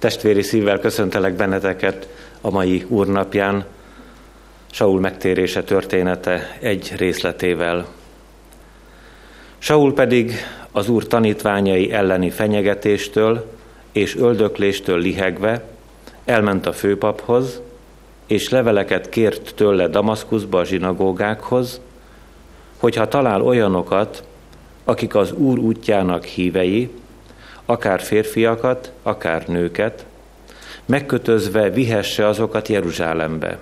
Testvéri szívvel köszöntelek benneteket a mai úrnapján, Saul megtérése története egy részletével. Saul pedig az úr tanítványai elleni fenyegetéstől és öldökléstől lihegve elment a főpaphoz, és leveleket kért tőle Damaszkuszba a zsinagógákhoz, hogyha talál olyanokat, akik az Úr útjának hívei, akár férfiakat, akár nőket, megkötözve vihesse azokat Jeruzsálembe.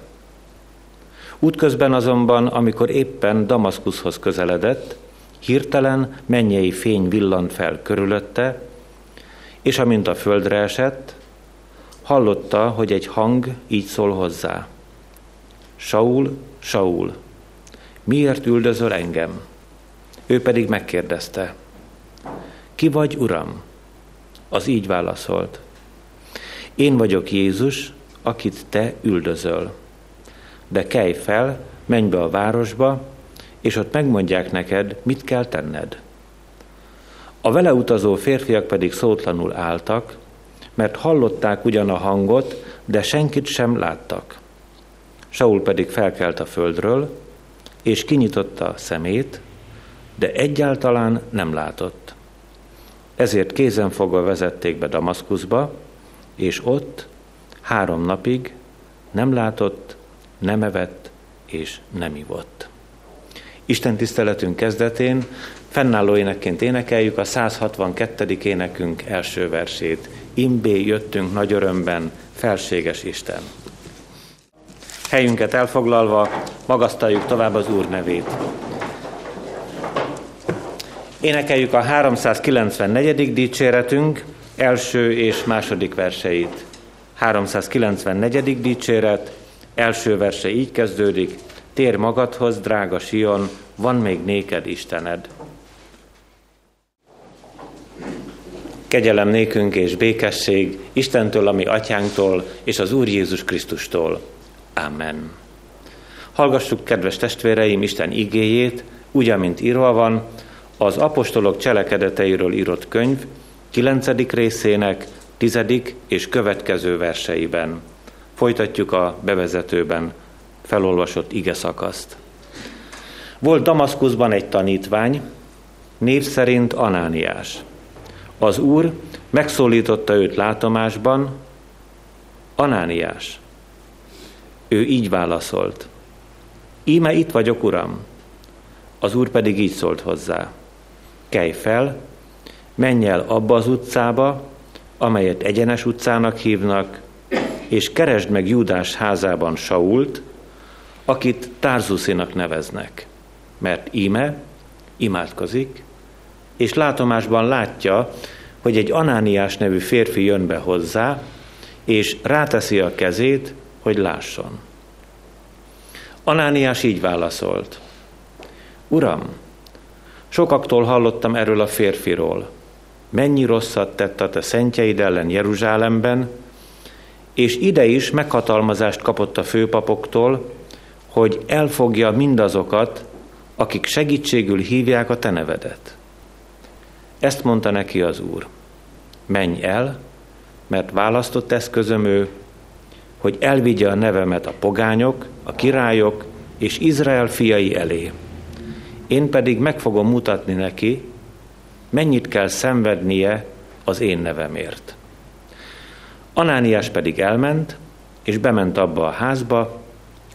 Útközben azonban, amikor éppen Damaszkuszhoz közeledett, hirtelen mennyei fény villant fel körülötte, és amint a földre esett, hallotta, hogy egy hang így szól hozzá. Saul, Saul, miért üldözöl engem? Ő pedig megkérdezte, ki vagy, Uram? Az így válaszolt, én vagyok Jézus, akit te üldözöl. De kelj fel, menj be a városba, és ott megmondják neked, mit kell tenned. A vele utazó férfiak pedig szótlanul álltak, mert hallották ugyan a hangot, de senkit sem láttak. Saul pedig felkelt a földről, és kinyitotta a szemét, de egyáltalán nem látott. Ezért kézen fogva vezették be Damaszkuszba, és ott három napig nem látott, nem evett és nem ivott. Isten tiszteletünk kezdetén fennálló énekként énekeljük a 162. énekünk első versét. Imbé jöttünk nagy örömben, felséges Isten. Helyünket elfoglalva magasztaljuk tovább az Úr nevét. Énekeljük a 394. dicséretünk első és második verseit. 394. dicséret, első verse így kezdődik, tér magadhoz, drága Sion, van még néked Istened. Kegyelem nékünk és békesség Istentől, ami atyánktól, és az Úr Jézus Krisztustól. Amen. Hallgassuk, kedves testvéreim, Isten igéjét, úgy, amint írva van, az apostolok cselekedeteiről írott könyv 9. részének 10. és következő verseiben. Folytatjuk a bevezetőben felolvasott ige szakaszt. Volt Damaszkuszban egy tanítvány, név szerint Anániás. Az úr megszólította őt látomásban, Anániás. Ő így válaszolt. Íme itt vagyok, uram. Az úr pedig így szólt hozzá. Kelj fel, menj el abba az utcába, amelyet egyenes utcának hívnak, és keresd meg Júdás házában Sault, akit Tárzuszinak neveznek, mert íme imádkozik, és látomásban látja, hogy egy Anániás nevű férfi jön be hozzá, és ráteszi a kezét, hogy lásson. Anániás így válaszolt. Uram, sokaktól hallottam erről a férfiról. Mennyi rosszat tett a te szentjeid ellen Jeruzsálemben, és ide is meghatalmazást kapott a főpapoktól, hogy elfogja mindazokat, akik segítségül hívják a te nevedet. Ezt mondta neki az Úr. Menj el, mert választott eszközöm ő, hogy elvigye a nevemet a pogányok, a királyok és Izrael fiai elé. Én pedig meg fogom mutatni neki, mennyit kell szenvednie az én nevemért. Anániás pedig elment, és bement abba a házba,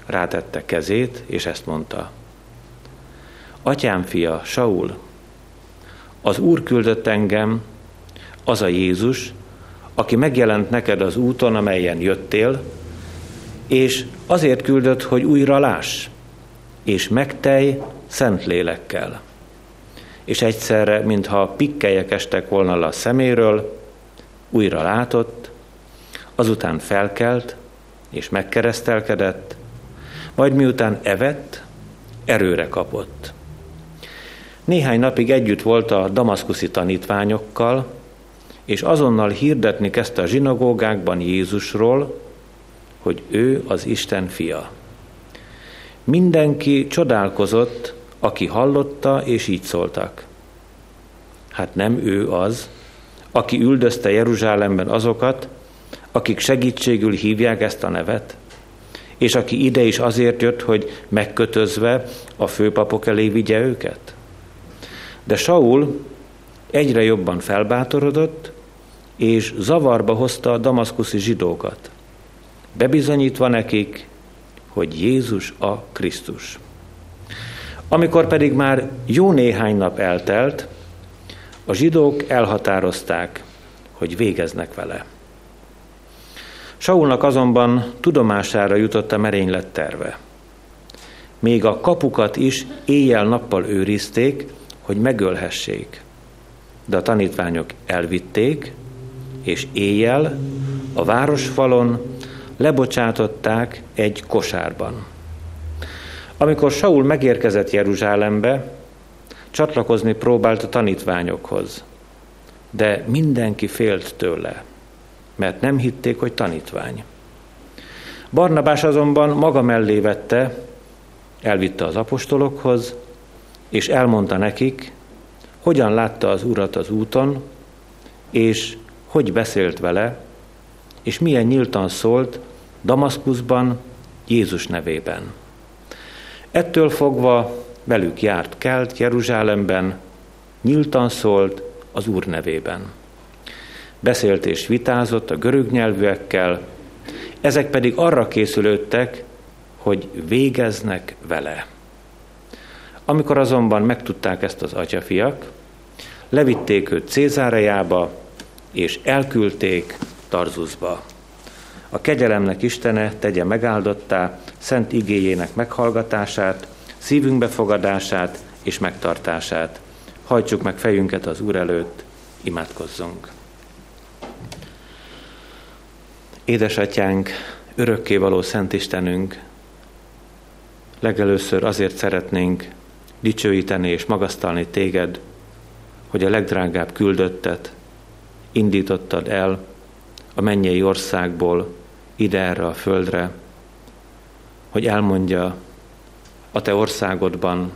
rátette kezét, és ezt mondta. Atyám fia, Saul, az Úr küldött engem, az a Jézus, aki megjelent neked az úton, amelyen jöttél, és azért küldött, hogy újra láss, és megtelj szent lélekkel. És egyszerre, mintha pikkelyek estek volna le a szeméről, újra látott, azután felkelt, és megkeresztelkedett, majd miután evett, erőre kapott. Néhány napig együtt volt a damaszkuszi tanítványokkal, és azonnal hirdetni kezdte a zsinagógákban Jézusról, hogy ő az Isten fia. Mindenki csodálkozott, aki hallotta, és így szóltak. Hát nem ő az, aki üldözte Jeruzsálemben azokat, akik segítségül hívják ezt a nevet, és aki ide is azért jött, hogy megkötözve a főpapok elé vigye őket? De Saul egyre jobban felbátorodott, és zavarba hozta a damaszkuszi zsidókat, bebizonyítva nekik, hogy Jézus a Krisztus. Amikor pedig már jó néhány nap eltelt, a zsidók elhatározták, hogy végeznek vele. Saulnak azonban tudomására jutott a merénylet terve. Még a kapukat is éjjel-nappal őrizték, hogy megölhessék. De a tanítványok elvitték, és éjjel a városfalon lebocsátották egy kosárban. Amikor Saul megérkezett Jeruzsálembe, csatlakozni próbált a tanítványokhoz, de mindenki félt tőle, mert nem hitték, hogy tanítvány. Barnabás azonban maga mellé vette, elvitte az apostolokhoz, és elmondta nekik, hogyan látta az urat az úton, és hogy beszélt vele, és milyen nyíltan szólt Damaszkuszban Jézus nevében. Ettől fogva velük járt kelt Jeruzsálemben, nyíltan szólt az Úr nevében. Beszélt és vitázott a görög nyelvűekkel, ezek pedig arra készülődtek, hogy végeznek vele. Amikor azonban megtudták ezt az atyafiak, levitték őt Cézárejába, és elküldték Tarzuszba. A kegyelemnek Istene tegye megáldottá szent igéjének meghallgatását, szívünk befogadását és megtartását. Hajtsuk meg fejünket az Úr előtt, imádkozzunk. Édesatyánk, örökkévaló Szent Istenünk, legelőször azért szeretnénk dicsőíteni és magasztalni téged, hogy a legdrágább küldöttet indítottad el a mennyei országból ide erre a földre, hogy elmondja, a te országodban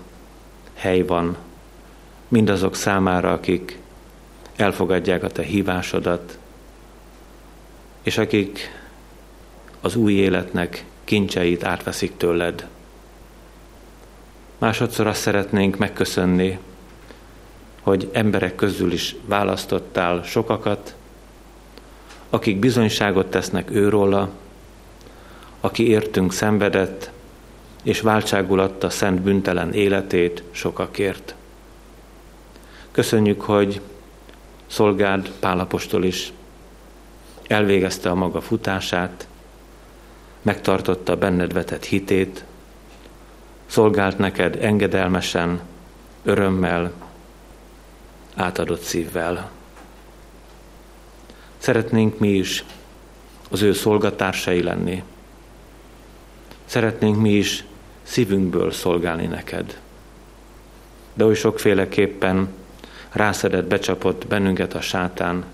hely van mindazok számára, akik elfogadják a te hívásodat, és akik az új életnek kincseit átveszik tőled. Másodszor azt szeretnénk megköszönni, hogy emberek közül is választottál sokakat, akik bizonyságot tesznek őróla, aki értünk szenvedett, és váltságul adta szent büntelen életét sokakért. Köszönjük, hogy szolgád Pálapostól is elvégezte a maga futását, megtartotta benned vetett hitét, szolgált neked engedelmesen, örömmel, átadott szívvel. Szeretnénk mi is az ő szolgatársai lenni. Szeretnénk mi is szívünkből szolgálni neked. De oly sokféleképpen rászedett, becsapott bennünket a sátán,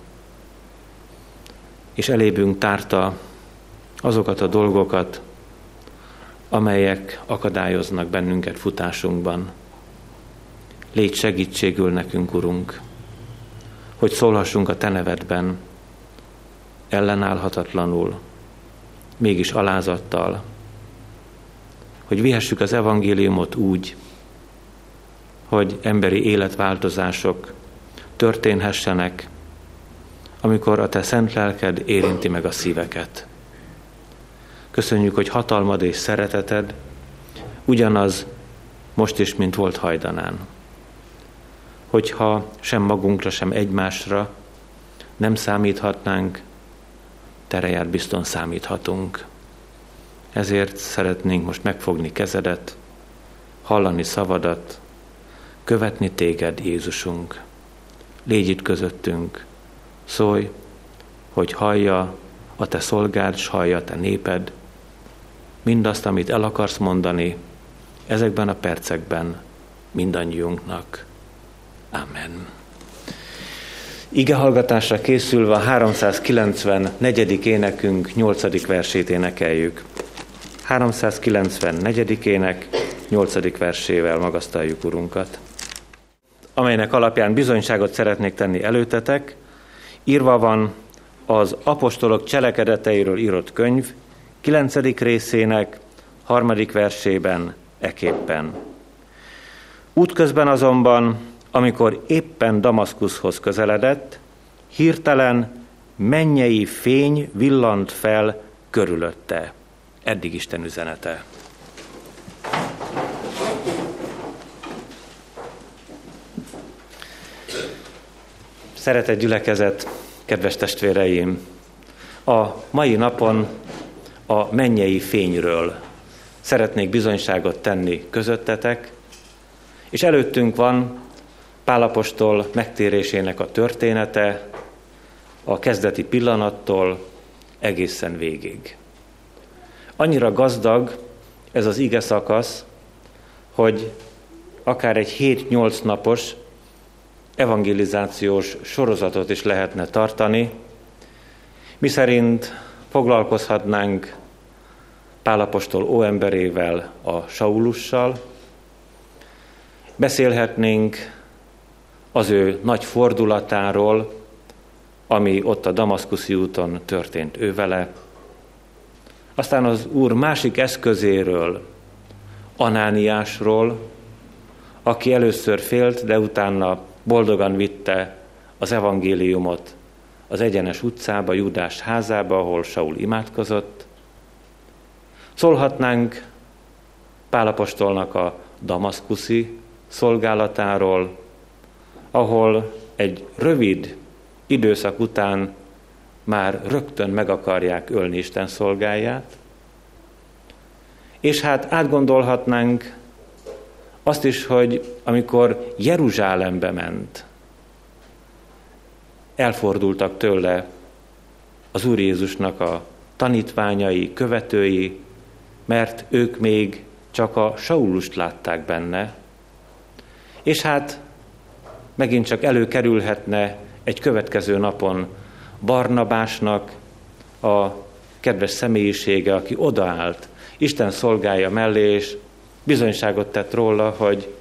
és elébünk tárta azokat a dolgokat, amelyek akadályoznak bennünket futásunkban. Légy segítségül nekünk, Urunk, hogy szólhassunk a Te nevedben, ellenállhatatlanul, mégis alázattal, hogy vihessük az evangéliumot úgy, hogy emberi életváltozások történhessenek, amikor a te szent lelked érinti meg a szíveket. Köszönjük, hogy hatalmad és szereteted ugyanaz most is, mint volt hajdanán. Hogyha sem magunkra, sem egymásra nem számíthatnánk, tereját bizton számíthatunk. Ezért szeretnénk most megfogni kezedet, hallani szavadat, követni téged, Jézusunk. Légy itt közöttünk, szólj, hogy hallja a te szolgád, s hallja a te néped, mindazt, amit el akarsz mondani, ezekben a percekben mindannyiunknak. Amen. Ige hallgatásra készülve a 394. énekünk 8. versét énekeljük. 394. ének 8. versével magasztaljuk Urunkat. Amelynek alapján bizonyságot szeretnék tenni előtetek, írva van az apostolok cselekedeteiről írott könyv 9. részének harmadik versében eképpen. Útközben azonban, amikor éppen Damaszkuszhoz közeledett, hirtelen mennyei fény villant fel körülötte. Eddig Isten üzenete. Szeretett gyülekezet, kedves testvéreim! A mai napon a mennyei fényről szeretnék bizonyságot tenni közöttetek, és előttünk van Pálapostól megtérésének a története, a kezdeti pillanattól egészen végig. Annyira gazdag ez az ige szakasz, hogy akár egy 7-8 napos evangelizációs sorozatot is lehetne tartani, miszerint foglalkozhatnánk Pálapostól óemberével, a Saulussal, beszélhetnénk az ő nagy fordulatáról, ami ott a Damaszkuszi úton történt ő vele, aztán az Úr másik eszközéről, Anániásról, aki először félt, de utána boldogan vitte az evangéliumot az egyenes utcába, Judás házába, ahol Saul imádkozott. Szólhatnánk Pálapostolnak a damaszkuszi szolgálatáról, ahol egy rövid időszak után már rögtön meg akarják ölni Isten szolgáját, és hát átgondolhatnánk azt is, hogy amikor Jeruzsálembe ment, elfordultak tőle az Úr Jézusnak a tanítványai, követői, mert ők még csak a Saulust látták benne, és hát megint csak előkerülhetne egy következő napon Barnabásnak a kedves személyisége, aki odaállt Isten szolgája mellé, és bizonyságot tett róla, hogy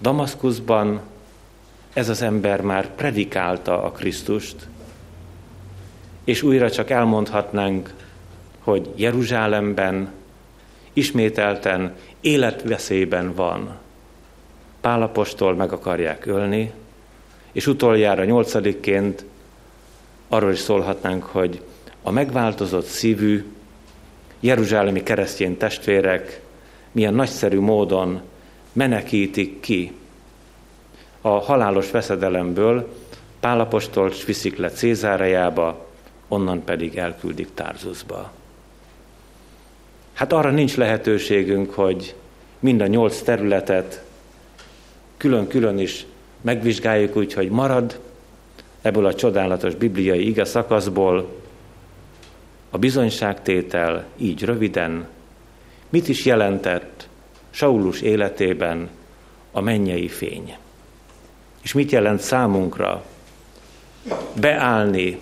Damaszkuszban ez az ember már predikálta a Krisztust, és újra csak elmondhatnánk, hogy Jeruzsálemben ismételten életveszélyben van. Pálapostól meg akarják ölni, és utoljára nyolcadikként arról is szólhatnánk, hogy a megváltozott szívű jeruzsálemi keresztény testvérek milyen nagyszerű módon menekítik ki a halálos veszedelemből, Pálapostolt viszik le Cézárejába, onnan pedig elküldik Tárzusba. Hát arra nincs lehetőségünk, hogy mind a nyolc területet külön-külön is megvizsgáljuk úgy, hogy marad ebből a csodálatos bibliai ige szakaszból a bizonyságtétel így röviden, mit is jelentett Saulus életében a mennyei fény. És mit jelent számunkra beállni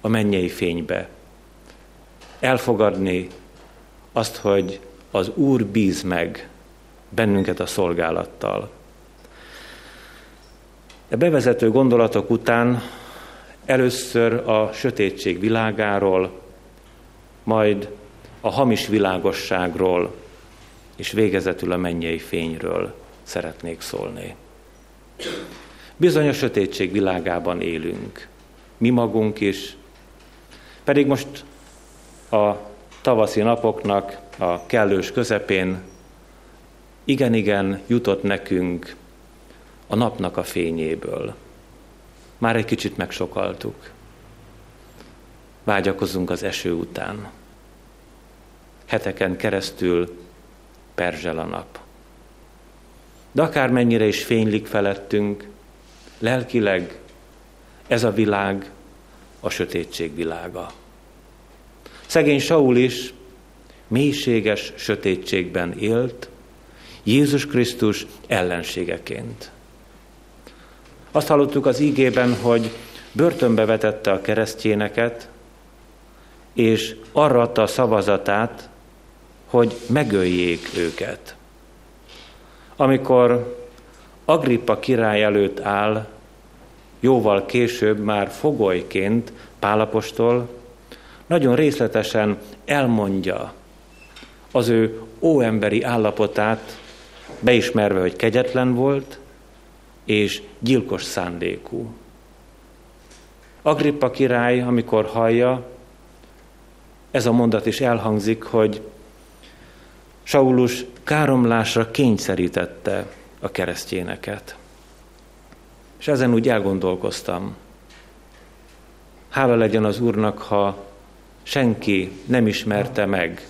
a mennyei fénybe, elfogadni azt, hogy az Úr bíz meg bennünket a szolgálattal. A bevezető gondolatok után először a sötétség világáról, majd a hamis világosságról, és végezetül a mennyei fényről szeretnék szólni. Bizony a sötétség világában élünk, mi magunk is, pedig most a tavaszi napoknak a kellős közepén igen-igen jutott nekünk a napnak a fényéből. Már egy kicsit megsokaltuk. Vágyakozunk az eső után. Heteken keresztül perzsel a nap. De akármennyire is fénylik felettünk, lelkileg ez a világ a sötétség világa. Szegény Saul is mélységes sötétségben élt, Jézus Krisztus ellenségeként. Azt hallottuk az ígében, hogy börtönbe vetette a keresztjéneket, és arra adta a szavazatát, hogy megöljék őket. Amikor Agrippa király előtt áll, jóval később már fogolyként Pálapostól nagyon részletesen elmondja az ő óemberi állapotát, beismerve, hogy kegyetlen volt, és gyilkos szándékú. Agrippa király, amikor hallja, ez a mondat is elhangzik, hogy Saulus káromlásra kényszerítette a keresztjéneket. És ezen úgy elgondolkoztam. Hála legyen az Úrnak, ha senki nem ismerte meg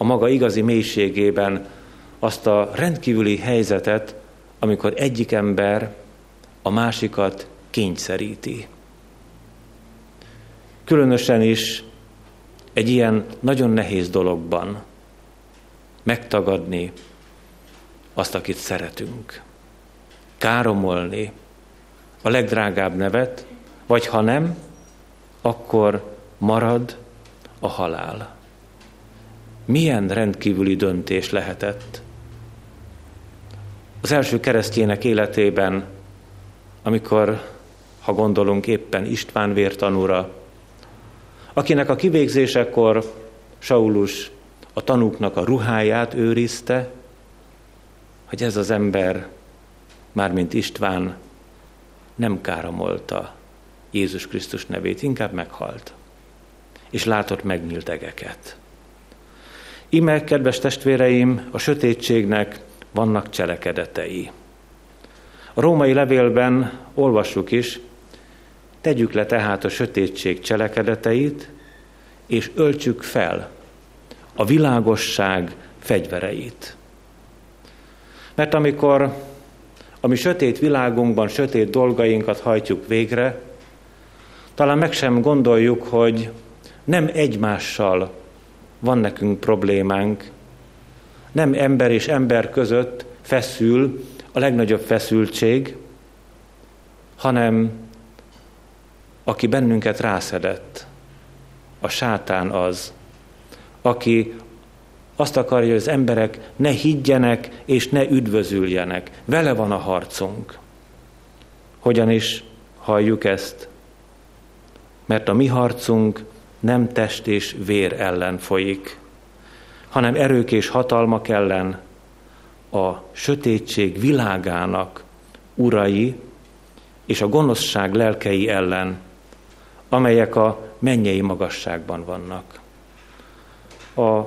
a maga igazi mélységében azt a rendkívüli helyzetet, amikor egyik ember a másikat kényszeríti. Különösen is egy ilyen nagyon nehéz dologban megtagadni azt, akit szeretünk. Káromolni a legdrágább nevet, vagy ha nem, akkor marad a halál. Milyen rendkívüli döntés lehetett az első keresztjének életében, amikor, ha gondolunk éppen István vértanúra, akinek a kivégzésekor Saulus a tanúknak a ruháját őrizte, hogy ez az ember, mármint István, nem káromolta Jézus Krisztus nevét, inkább meghalt, és látott megnyílt egeket. Ime, kedves testvéreim, a sötétségnek vannak cselekedetei. A római levélben olvassuk is, tegyük le tehát a sötétség cselekedeteit, és öltsük fel a világosság fegyvereit. Mert amikor a mi sötét világunkban sötét dolgainkat hajtjuk végre, talán meg sem gondoljuk, hogy nem egymással van nekünk problémánk, nem ember és ember között feszül a legnagyobb feszültség, hanem aki bennünket rászedett, a sátán az, aki azt akarja, hogy az emberek ne higgyenek és ne üdvözüljenek. Vele van a harcunk. Hogyan is halljuk ezt? Mert a mi harcunk nem test és vér ellen folyik, hanem erők és hatalmak ellen, a sötétség világának urai és a gonoszság lelkei ellen, amelyek a mennyei magasságban vannak. A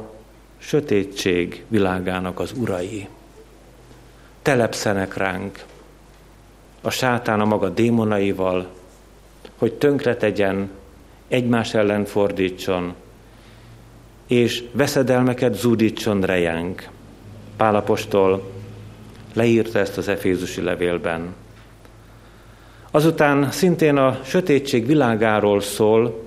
sötétség világának az urai telepszenek ránk a sátán a maga démonaival, hogy tönkretegyen, egymás ellen fordítson, és veszedelmeket zúdítson rejánk. Pálapostól leírta ezt az Efézusi levélben. Azután szintén a sötétség világáról szól,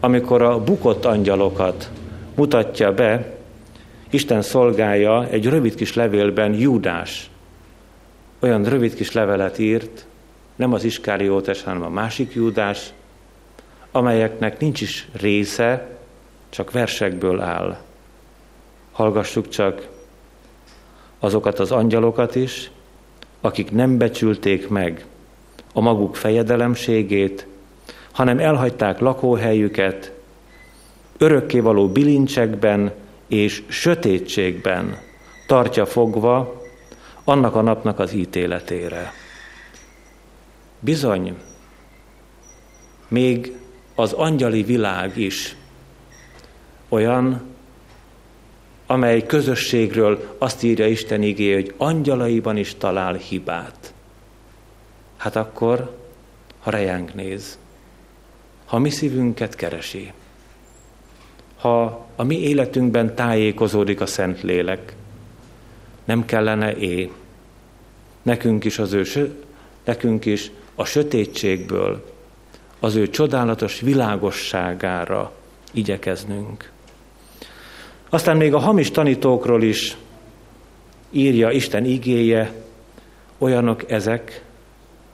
amikor a bukott angyalokat mutatja be, Isten szolgája egy rövid kis levélben Júdás. Olyan rövid kis levelet írt, nem az Iskáriótes, hanem a másik Júdás, amelyeknek nincs is része, csak versekből áll. Hallgassuk csak azokat az angyalokat is, akik nem becsülték meg a maguk fejedelemségét, hanem elhagyták lakóhelyüket, örökkévaló bilincsekben és sötétségben tartja fogva annak a napnak az ítéletére. Bizony, még az angyali világ is olyan, amely közösségről azt írja Isten igé, hogy angyalaiban is talál hibát. Hát akkor, ha rejánk néz, ha mi szívünket keresi, ha a mi életünkben tájékozódik a Szent Lélek, nem kellene é, nekünk is az ő, nekünk is a sötétségből, az ő csodálatos világosságára igyekeznünk. Aztán még a hamis tanítókról is írja Isten igéje, olyanok ezek,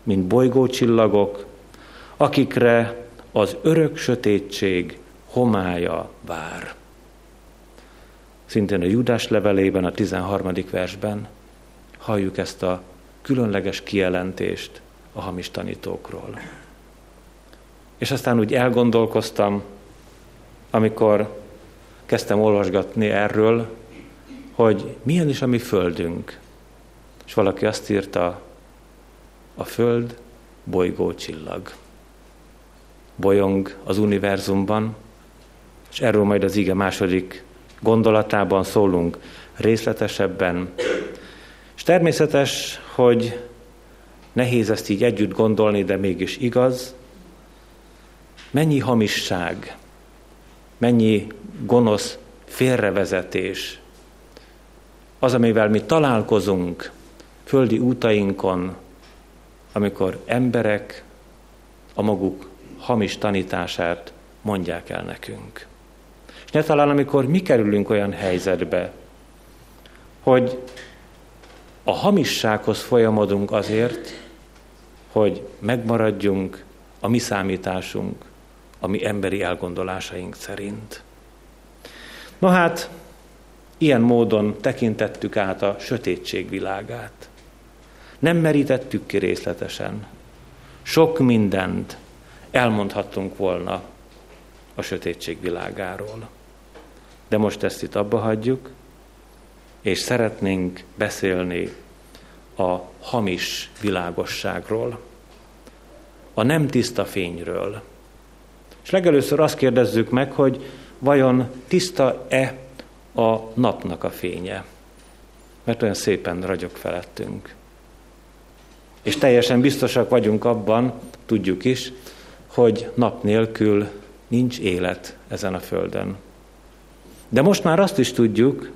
mint bolygócsillagok, akikre az örök sötétség homája vár. Szintén a Judás levelében, a 13. versben halljuk ezt a különleges kijelentést a hamis tanítókról. És aztán úgy elgondolkoztam, amikor kezdtem olvasgatni erről, hogy milyen is a mi földünk. És valaki azt írta, a föld bolygó csillag. Bolyong az univerzumban, és erről majd az ige második gondolatában szólunk részletesebben. És természetes, hogy nehéz ezt így együtt gondolni, de mégis igaz. Mennyi hamisság, mennyi gonosz félrevezetés, az, amivel mi találkozunk földi útainkon, amikor emberek a maguk hamis tanítását mondják el nekünk. És ne talán, amikor mi kerülünk olyan helyzetbe, hogy a hamissághoz folyamodunk azért, hogy megmaradjunk a mi számításunk, a mi emberi elgondolásaink szerint. No hát, ilyen módon tekintettük át a sötétség világát. Nem merítettük ki részletesen. Sok mindent elmondhattunk volna a sötétség világáról. De most ezt itt abba hagyjuk, és szeretnénk beszélni a hamis világosságról, a nem tiszta fényről. És legelőször azt kérdezzük meg, hogy vajon tiszta-e a napnak a fénye? Mert olyan szépen ragyog felettünk. És teljesen biztosak vagyunk abban, tudjuk is, hogy nap nélkül nincs élet ezen a földön. De most már azt is tudjuk,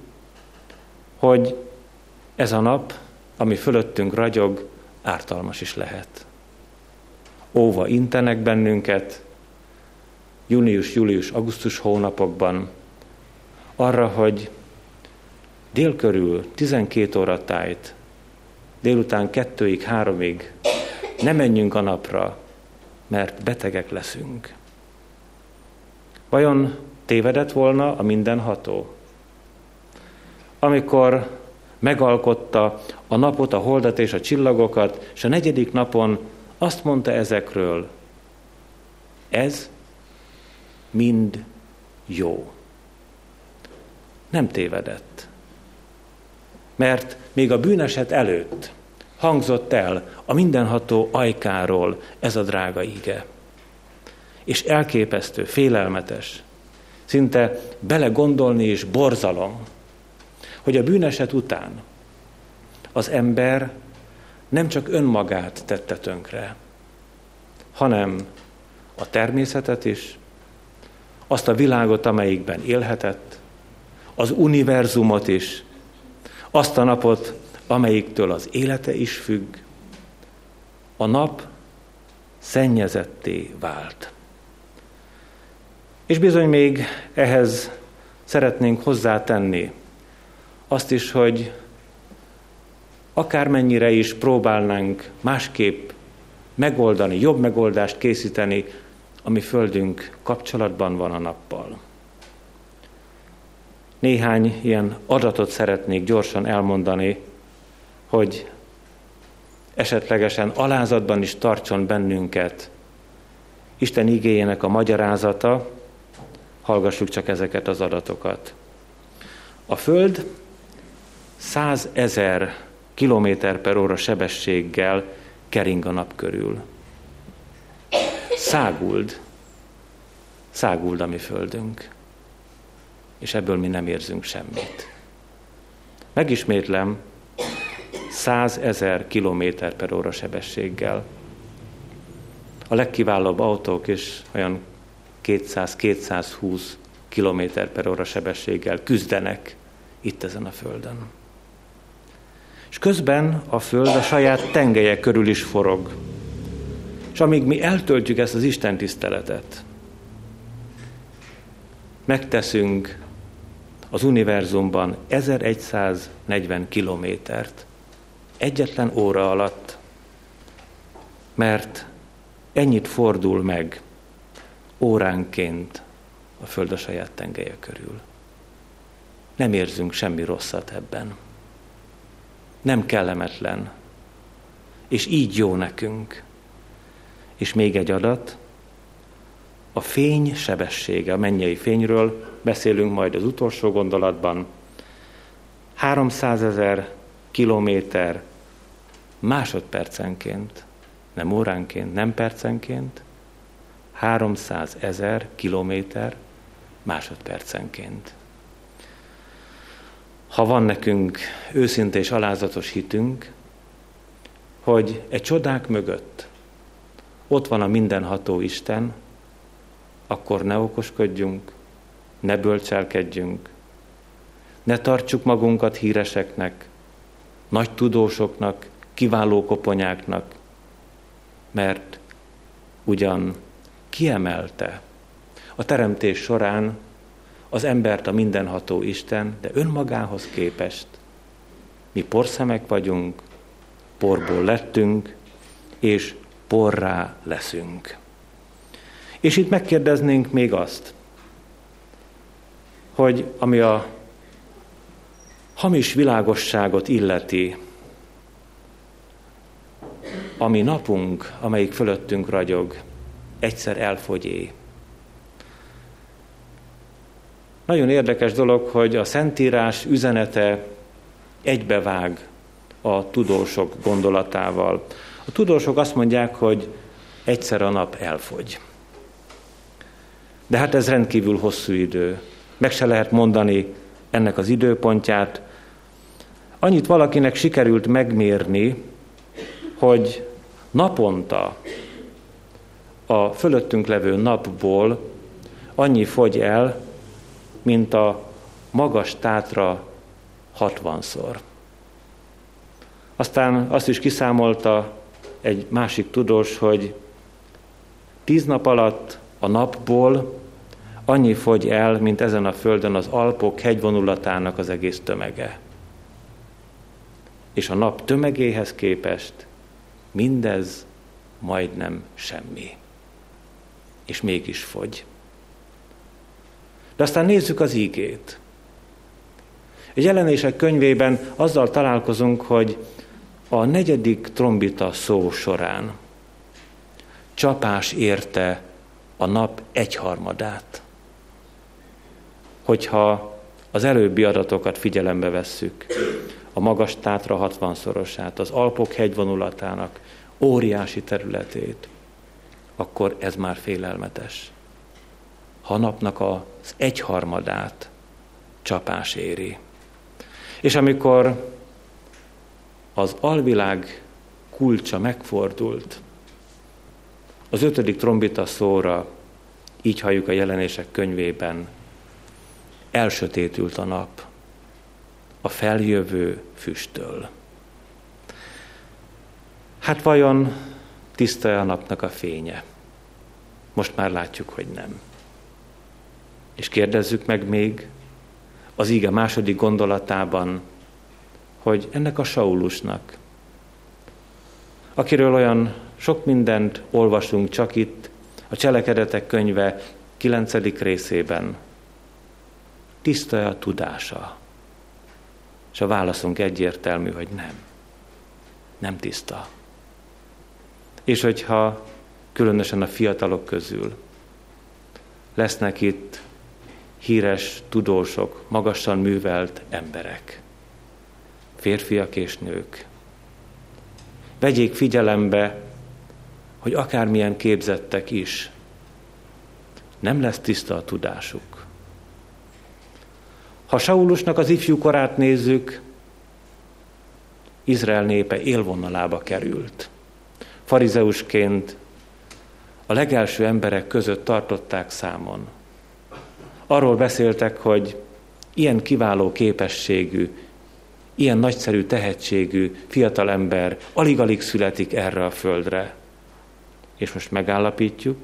hogy ez a nap, ami fölöttünk ragyog, ártalmas is lehet. Óva intenek bennünket, június, július, augusztus hónapokban arra, hogy dél körül 12 óra tájt, délután kettőig, háromig ne menjünk a napra, mert betegek leszünk. Vajon tévedett volna a mindenható? Amikor megalkotta a napot, a holdat és a csillagokat, és a negyedik napon azt mondta ezekről, ez mind jó. Nem tévedett. Mert még a bűneset előtt hangzott el a mindenható ajkáról ez a drága ige. És elképesztő, félelmetes, szinte belegondolni és borzalom, hogy a bűneset után az ember nem csak önmagát tette tönkre, hanem a természetet is, azt a világot, amelyikben élhetett, az univerzumot is, azt a napot, amelyiktől az élete is függ, a nap szennyezetté vált. És bizony még ehhez szeretnénk hozzátenni azt is, hogy akármennyire is próbálnánk másképp megoldani, jobb megoldást készíteni, ami földünk kapcsolatban van a nappal. Néhány ilyen adatot szeretnék gyorsan elmondani, hogy esetlegesen alázatban is tartson bennünket Isten igényének a magyarázata, hallgassuk csak ezeket az adatokat. A Föld 100 ezer kilométer per óra sebességgel kering a nap körül. Száguld, száguld a mi földünk, és ebből mi nem érzünk semmit. Megismétlem, 100 ezer kilométer per óra sebességgel. A legkiválóbb autók is olyan 200-220 kilométer per óra sebességgel küzdenek itt ezen a földön. És közben a föld a saját tengelye körül is forog. És amíg mi eltöltjük ezt az Isten tiszteletet, megteszünk az univerzumban 1140 kilométert egyetlen óra alatt, mert ennyit fordul meg óránként a Föld a saját tengelye körül. Nem érzünk semmi rosszat ebben. Nem kellemetlen. És így jó nekünk. És még egy adat, a fény sebessége, a mennyei fényről beszélünk majd az utolsó gondolatban. 300 ezer kilométer másodpercenként, nem óránként, nem percenként, 300 ezer kilométer másodpercenként. Ha van nekünk őszinte és alázatos hitünk, hogy egy csodák mögött ott van a mindenható Isten, akkor ne okoskodjunk, ne bölcselkedjünk, ne tartsuk magunkat híreseknek, nagy tudósoknak, kiváló koponyáknak, mert ugyan kiemelte a teremtés során az embert a mindenható Isten, de önmagához képest mi porszemek vagyunk, porból lettünk, és porrá leszünk. És itt megkérdeznénk még azt, hogy ami a hamis világosságot illeti, ami napunk, amelyik fölöttünk ragyog, egyszer elfogyé. Nagyon érdekes dolog, hogy a Szentírás üzenete egybevág a tudósok gondolatával. A tudósok azt mondják, hogy egyszer a nap elfogy. De hát ez rendkívül hosszú idő. Meg se lehet mondani ennek az időpontját. Annyit valakinek sikerült megmérni, hogy naponta a fölöttünk levő napból annyi fogy el, mint a magas tátra 60-szor. Aztán azt is kiszámolta egy másik tudós, hogy tíz nap alatt a napból annyi fogy el, mint ezen a földön az Alpok hegyvonulatának az egész tömege. És a nap tömegéhez képest mindez majdnem semmi. És mégis fogy. De aztán nézzük az ígét. Egy jelenések könyvében azzal találkozunk, hogy a negyedik trombita szó során csapás érte a nap egyharmadát. Hogyha az előbbi adatokat figyelembe vesszük, a magas tátra 60-szorosát, az Alpok hegyvonulatának óriási területét, akkor ez már félelmetes. Ha a napnak az egyharmadát csapás éri. És amikor az alvilág kulcsa megfordult, az ötödik trombita szóra, így halljuk a jelenések könyvében, elsötétült a nap a feljövő füsttől. Hát vajon tiszta a napnak a fénye? Most már látjuk, hogy nem. És kérdezzük meg még az íge második gondolatában, hogy ennek a Saulusnak, akiről olyan sok mindent olvasunk csak itt, a Cselekedetek könyve 9. részében, tiszta a tudása? És a válaszunk egyértelmű, hogy nem. Nem tiszta. És hogyha különösen a fiatalok közül lesznek itt híres tudósok, magasan művelt emberek, férfiak és nők. Vegyék figyelembe, hogy akármilyen képzettek is, nem lesz tiszta a tudásuk. Ha Saulusnak az ifjú korát nézzük, Izrael népe élvonalába került. Farizeusként a legelső emberek között tartották számon. Arról beszéltek, hogy ilyen kiváló képességű, ilyen nagyszerű tehetségű fiatalember alig-alig születik erre a földre. És most megállapítjuk,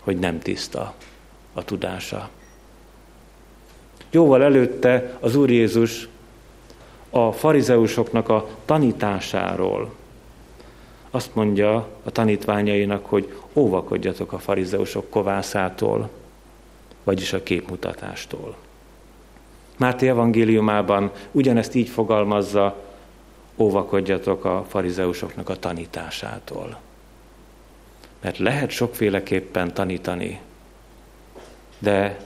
hogy nem tiszta a tudása. Jóval előtte az Úr Jézus a farizeusoknak a tanításáról azt mondja a tanítványainak, hogy óvakodjatok a farizeusok kovászától, vagyis a képmutatástól. Máté evangéliumában ugyanezt így Mert lehet sokféleképpen tanítani, de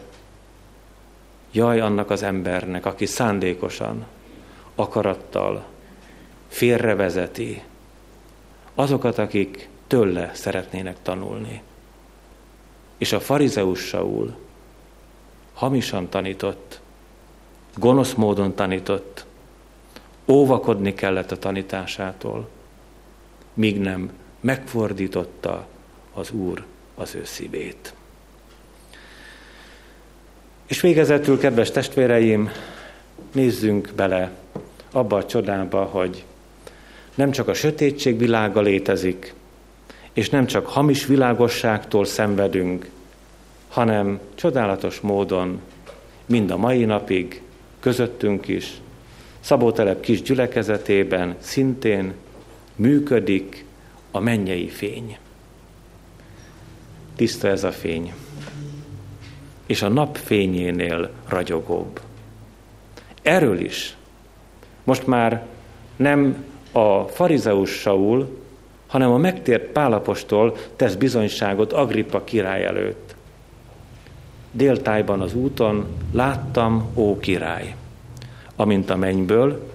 jaj annak az embernek, aki szándékosan, akarattal félrevezeti azokat, akik tőle szeretnének tanulni. És a farizeus Saul hamisan tanított, gonosz módon tanított, óvakodni kellett a tanításától, míg nem megfordította az Úr az ő szívét. És végezetül, kedves testvéreim, nézzünk bele abba a csodába, hogy nem csak a sötétség világa létezik, és nem csak hamis világosságtól szenvedünk, hanem csodálatos módon mind a mai napig közöttünk is, Szabótelep kis gyülekezetében szintén működik a mennyei fény. Tiszta ez a fény, és a nap fényénél ragyogóbb. Erről is most már nem a farizeus Saul, hanem a megtért Pálapostól tesz bizonyságot Agrippa király előtt. Déltájban az úton láttam, ó király, amint a mennyből,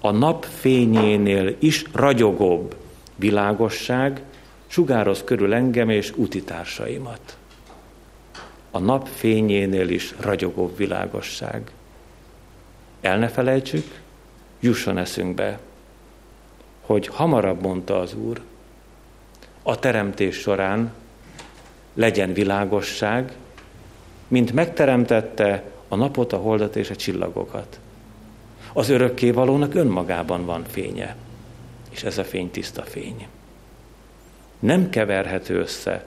a nap fényénél is ragyogóbb világosság sugároz körül engem és utitársaimat. A nap fényénél is ragyogóbb világosság. El ne felejtsük, jusson eszünkbe, hogy hamarabb mondta az Úr, a teremtés során legyen világosság, mint megteremtette a napot, a holdat és a csillagokat. Az örökkévalónak önmagában van fénye, és ez a fény tiszta fény. Nem keverhető össze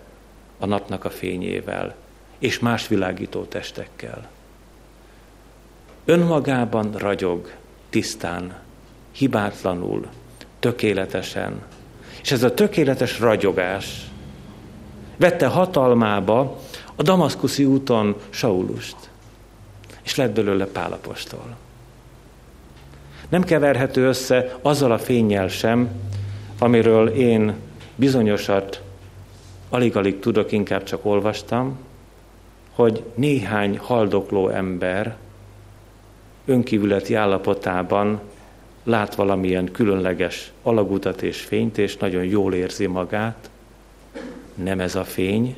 a napnak a fényével és más világító testekkel. Önmagában ragyog, tisztán, hibátlanul, tökéletesen. És ez a tökéletes ragyogás vette hatalmába a damaszkuszi úton Saulust, és lett belőle Pálapostól. Nem keverhető össze azzal a fényjel sem, amiről én bizonyosat alig-alig tudok, inkább csak olvastam, hogy néhány haldokló ember önkívületi állapotában lát valamilyen különleges alagutat és fényt, és nagyon jól érzi magát. Nem ez a fény,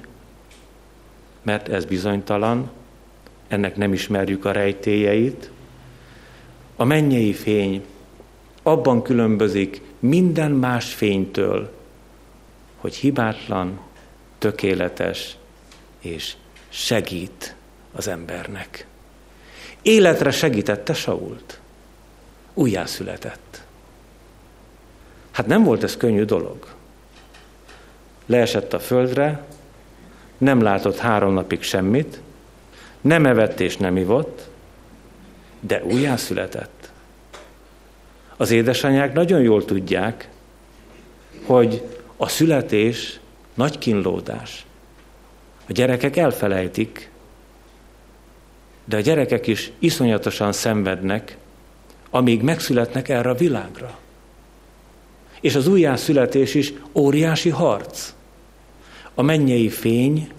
mert ez bizonytalan, ennek nem ismerjük a rejtélyeit. A mennyei fény abban különbözik minden más fénytől, hogy hibátlan, tökéletes és segít az embernek. Életre segítette Sault újjászületett. Hát nem volt ez könnyű dolog. Leesett a földre, nem látott három napig semmit, nem evett és nem ivott, de újjászületett. Az édesanyák nagyon jól tudják, hogy a születés nagy kínlódás. A gyerekek elfelejtik, de a gyerekek is iszonyatosan szenvednek, amíg megszületnek erre a világra. És az újjászületés is óriási harc. A mennyei fény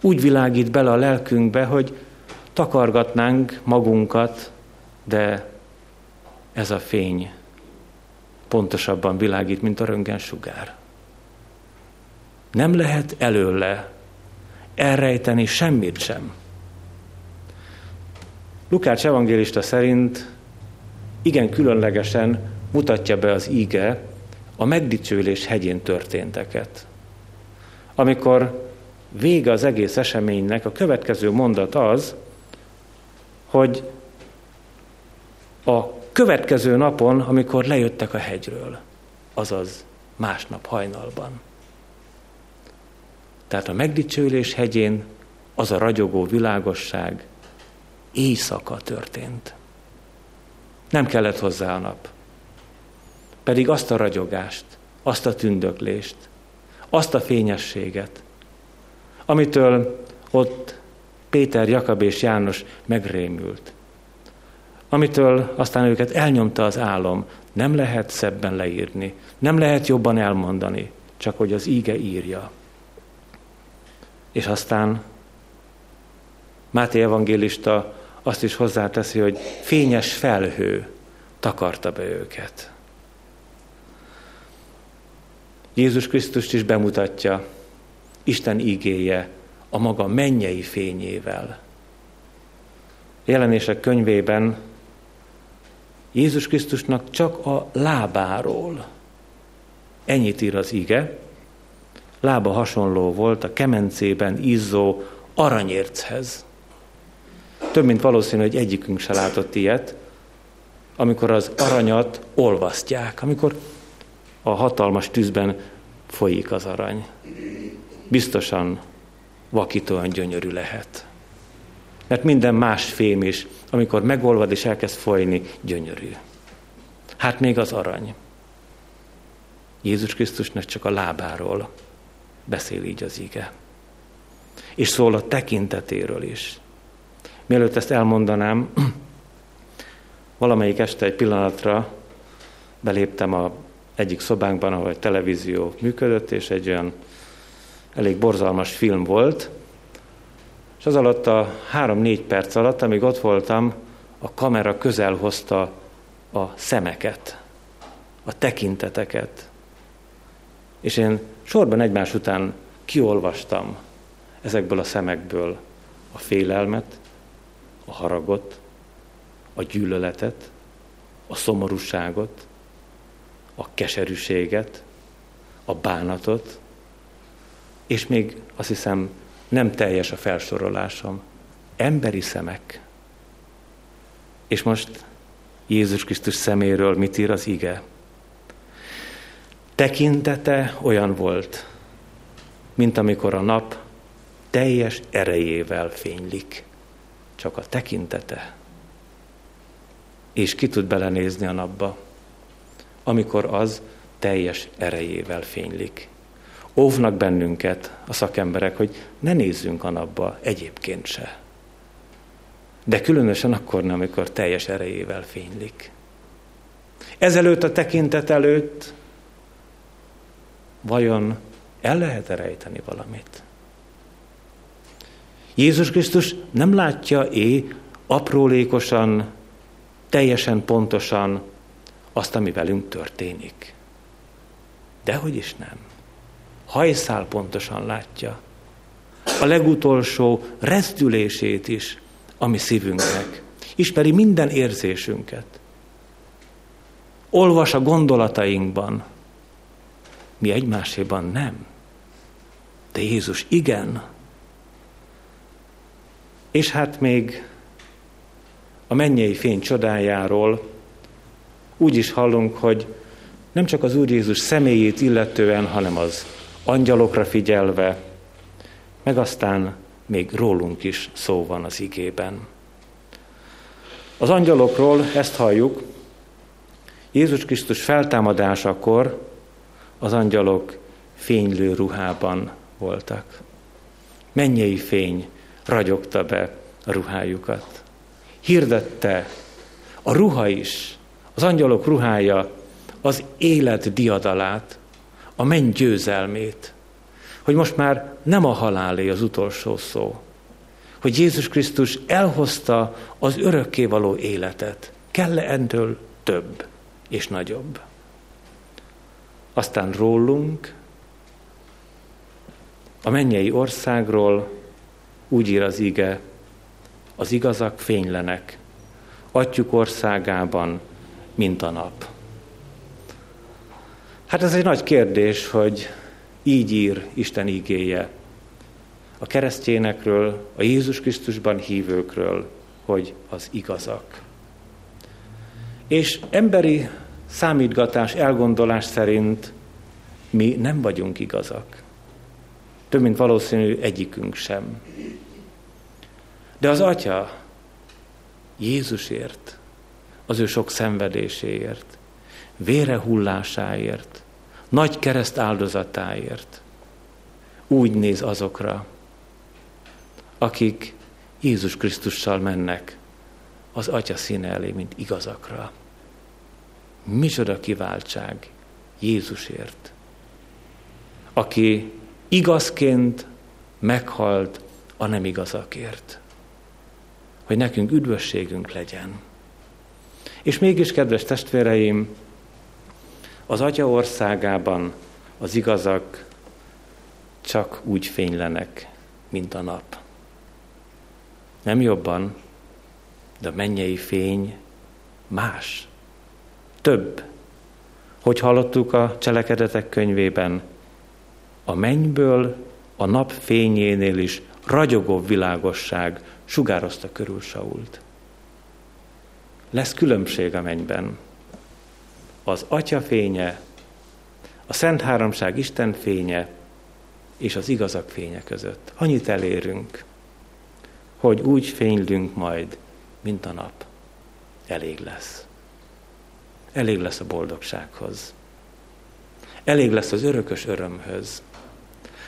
úgy világít bele a lelkünkbe, hogy takargatnánk magunkat, de ez a fény pontosabban világít, mint a röntgensugár. Nem lehet előle elrejteni semmit sem. Lukács evangélista szerint igen különlegesen mutatja be az íge a megdicsőlés hegyén történteket. Amikor vége az egész eseménynek, a következő mondat az, hogy a következő napon, amikor lejöttek a hegyről, azaz másnap hajnalban. Tehát a megdicsőlés hegyén az a ragyogó világosság éjszaka történt. Nem kellett hozzá a nap. Pedig azt a ragyogást, azt a tündöklést, azt a fényességet, amitől ott Péter, Jakab és János megrémült, amitől aztán őket elnyomta az álom, nem lehet szebben leírni, nem lehet jobban elmondani, csak hogy az íge írja. És aztán Máté evangélista azt is hozzáteszi, hogy fényes felhő takarta be őket. Jézus Krisztust is bemutatja Isten igéje a maga mennyei fényével. Jelenések könyvében Jézus Krisztusnak csak a lábáról. Ennyit ír az ige. Lába hasonló volt a kemencében izzó aranyérchez. Több mint valószínű, hogy egyikünk se látott ilyet, amikor az aranyat olvasztják, amikor a hatalmas tűzben folyik az arany. Biztosan vakítóan gyönyörű lehet. Mert minden más fém is, amikor megolvad és elkezd folyni, gyönyörű. Hát még az arany. Jézus Krisztusnak csak a lábáról beszél így az ige. És szól a tekintetéről is. Mielőtt ezt elmondanám, valamelyik este egy pillanatra beléptem a egyik szobánkban, ahol egy televízió működött, és egy olyan elég borzalmas film volt, és az alatt a három-négy perc alatt, amíg ott voltam, a kamera közel hozta a szemeket, a tekinteteket. És én sorban egymás után kiolvastam ezekből a szemekből a félelmet, a haragot, a gyűlöletet, a szomorúságot, a keserűséget, a bánatot, és még azt hiszem nem teljes a felsorolásom. Emberi szemek. És most Jézus Krisztus szeméről mit ír az ige? Tekintete olyan volt, mint amikor a nap teljes erejével fénylik. Csak a tekintete. És ki tud belenézni a napba, amikor az teljes erejével fénylik óvnak bennünket a szakemberek, hogy ne nézzünk a napba egyébként se. De különösen akkor nem, amikor teljes erejével fénylik. Ezelőtt a tekintet előtt vajon el lehet rejteni valamit? Jézus Krisztus nem látja é aprólékosan, teljesen pontosan azt, ami velünk történik. Dehogy is nem hajszál pontosan látja. A legutolsó rezdülését is, ami szívünknek. Ismeri minden érzésünket. Olvas a gondolatainkban. Mi egymáséban nem. De Jézus igen. És hát még a mennyei fény csodájáról úgy is hallunk, hogy nem csak az Úr Jézus személyét illetően, hanem az angyalokra figyelve, meg aztán még rólunk is szó van az igében. Az angyalokról ezt halljuk, Jézus Krisztus feltámadásakor az angyalok fénylő ruhában voltak. Mennyei fény ragyogta be a ruhájukat. Hirdette a ruha is, az angyalok ruhája az élet diadalát, a menny győzelmét, hogy most már nem a halálé az utolsó szó, hogy Jézus Krisztus elhozta az örökkévaló életet. Kell-e több és nagyobb? Aztán rólunk, a mennyei országról úgy ír az ige, az igazak fénylenek, atyuk országában, mint a nap. Hát ez egy nagy kérdés, hogy így ír Isten igéje a keresztényekről, a Jézus Krisztusban hívőkről, hogy az igazak. És emberi számítgatás, elgondolás szerint mi nem vagyunk igazak. Több mint valószínű egyikünk sem. De az Atya Jézusért, az ő sok szenvedéséért, vére hullásáért, nagy kereszt áldozatáért. Úgy néz azokra, akik Jézus Krisztussal mennek az Atya színe elé, mint igazakra. Micsoda kiváltság Jézusért, aki igazként meghalt a nem igazakért. Hogy nekünk üdvösségünk legyen. És mégis, kedves testvéreim, az Atya országában az igazak csak úgy fénylenek, mint a nap. Nem jobban, de a mennyei fény más, több. Hogy hallottuk a cselekedetek könyvében, a mennyből a nap fényénél is ragyogó világosság sugározta körül Sault. Lesz különbség a mennyben. Az Atya fénye, a Szent Háromság Isten fénye és az igazak fénye között. Annyit elérünk, hogy úgy fénylünk majd, mint a nap. Elég lesz. Elég lesz a boldogsághoz. Elég lesz az örökös örömhöz.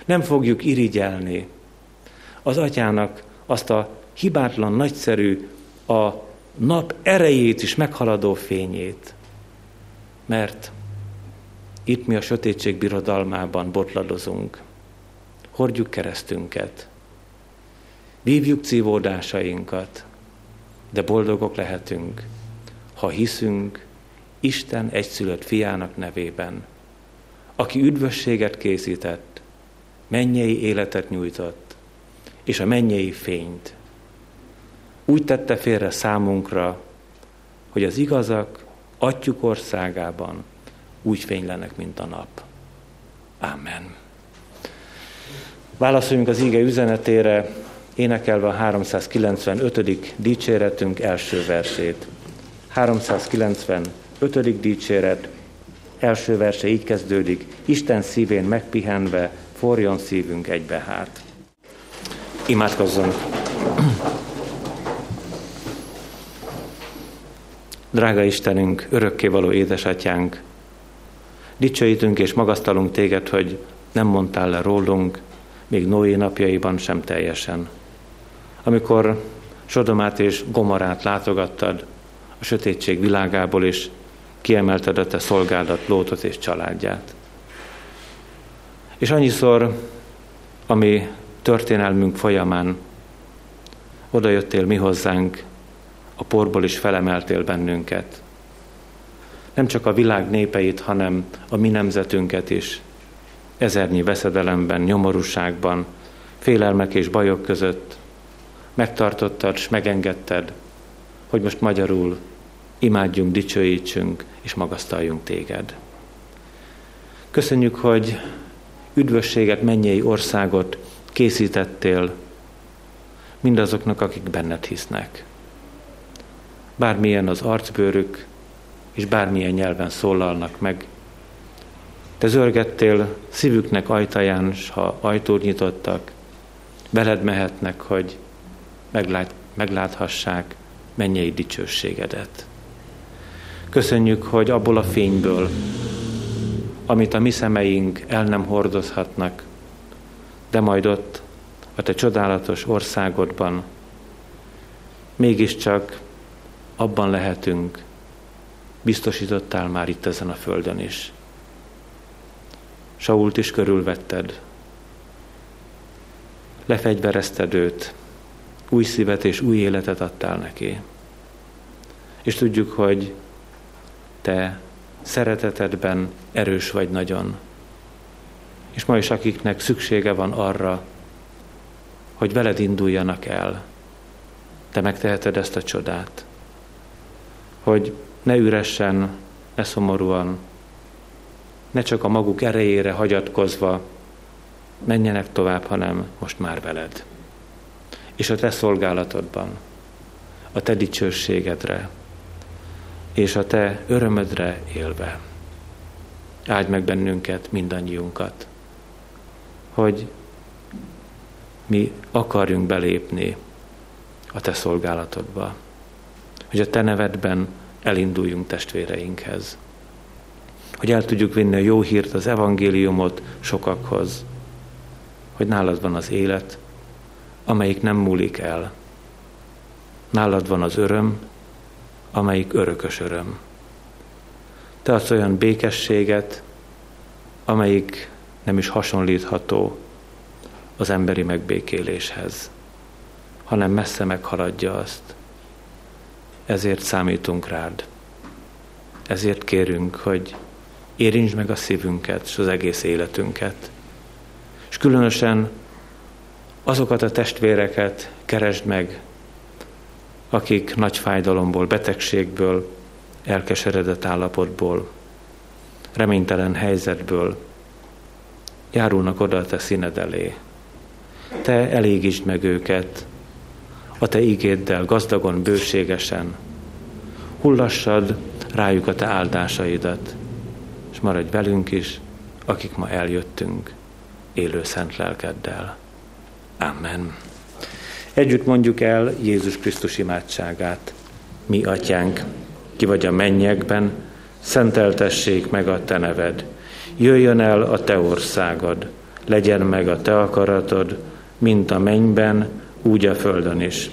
Nem fogjuk irigyelni az atyának azt a hibátlan, nagyszerű, a nap erejét is meghaladó fényét. Mert itt mi a sötétség birodalmában botladozunk. Hordjuk keresztünket. Vívjuk cívódásainkat, de boldogok lehetünk, ha hiszünk Isten egyszülött fiának nevében, aki üdvösséget készített, mennyei életet nyújtott, és a mennyei fényt. Úgy tette félre számunkra, hogy az igazak atyuk országában úgy fénylenek, mint a nap. Amen. Válaszoljunk az íge üzenetére, énekelve a 395. dicséretünk első versét. 395. dicséret, első verse így kezdődik, Isten szívén megpihenve, forjon szívünk egybe hát. Imádkozzunk! Drága Istenünk, örökkévaló édesatyánk, dicsőítünk és magasztalunk téged, hogy nem mondtál le rólunk, még Noé napjaiban sem teljesen. Amikor Sodomát és Gomorát látogattad a sötétség világából, és kiemelted a te szolgálat Lótot és családját. És annyiszor, ami történelmünk folyamán odajöttél mi hozzánk, a porból is felemeltél bennünket. Nem csak a világ népeit, hanem a mi nemzetünket is ezernyi veszedelemben, nyomorúságban, félelmek és bajok között megtartottad és megengedted, hogy most magyarul imádjunk, dicsőítsünk és magasztaljunk téged. Köszönjük, hogy üdvösséget, mennyei országot készítettél mindazoknak, akik benned hisznek. Bármilyen az arcbőrük, és bármilyen nyelven szólalnak meg, te zörgettél szívüknek ajtaján, s ha ajtót nyitottak, veled mehetnek, hogy meglát, megláthassák mennyei dicsőségedet. Köszönjük, hogy abból a fényből, amit a mi szemeink el nem hordozhatnak, de majd ott, a te csodálatos országodban, mégiscsak abban lehetünk, biztosítottál már itt ezen a földön is. Sault is körülvetted, lefegyverezted őt, új szívet és új életet adtál neki. És tudjuk, hogy te szeretetedben erős vagy nagyon. És ma is akiknek szüksége van arra, hogy veled induljanak el, te megteheted ezt a csodát. Hogy ne üresen, ne szomorúan, ne csak a maguk erejére hagyatkozva menjenek tovább, hanem most már veled. És a te szolgálatodban, a te dicsőségedre, és a te örömödre élve. Áld meg bennünket, mindannyiunkat, hogy mi akarjunk belépni a te szolgálatodba, hogy a te nevedben elinduljunk testvéreinkhez hogy el tudjuk vinni a jó hírt, az evangéliumot sokakhoz, hogy nálad van az élet, amelyik nem múlik el. Nálad van az öröm, amelyik örökös öröm. Te adsz olyan békességet, amelyik nem is hasonlítható az emberi megbékéléshez, hanem messze meghaladja azt. Ezért számítunk rád. Ezért kérünk, hogy érintsd meg a szívünket és az egész életünket. És különösen azokat a testvéreket keresd meg, akik nagy fájdalomból, betegségből, elkeseredett állapotból, reménytelen helyzetből járulnak oda a te színed elé. Te elégítsd meg őket a te ígéddel, gazdagon, bőségesen. Hullassad rájuk a te áldásaidat, és maradj velünk is, akik ma eljöttünk, élő szent lelkeddel. Amen. Együtt mondjuk el Jézus Krisztus imádságát. Mi, atyánk, ki vagy a mennyekben, szenteltessék meg a te neved. Jöjjön el a te országod, legyen meg a te akaratod, mint a mennyben, úgy a földön is.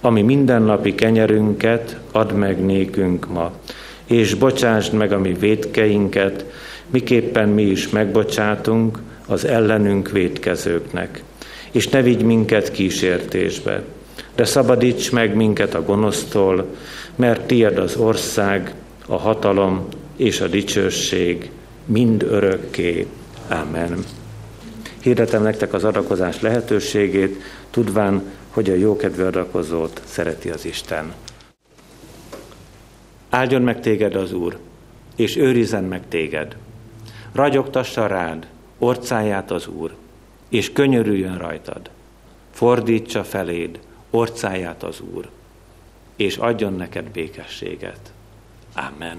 Ami mindennapi kenyerünket add meg nékünk ma, és bocsásd meg a mi védkeinket, miképpen mi is megbocsátunk az ellenünk védkezőknek. És ne vigy minket kísértésbe, de szabadíts meg minket a gonosztól, mert tied az ország, a hatalom és a dicsőség mind örökké. Amen. Hirdetem nektek az adakozás lehetőségét, tudván, hogy a jókedvű adakozót szereti az Isten. Áldjon meg téged az Úr, és őrizzen meg téged. Ragyogtassa rád orcáját az Úr, és könyörüljön rajtad. Fordítsa feléd orcáját az Úr, és adjon neked békességet. Amen.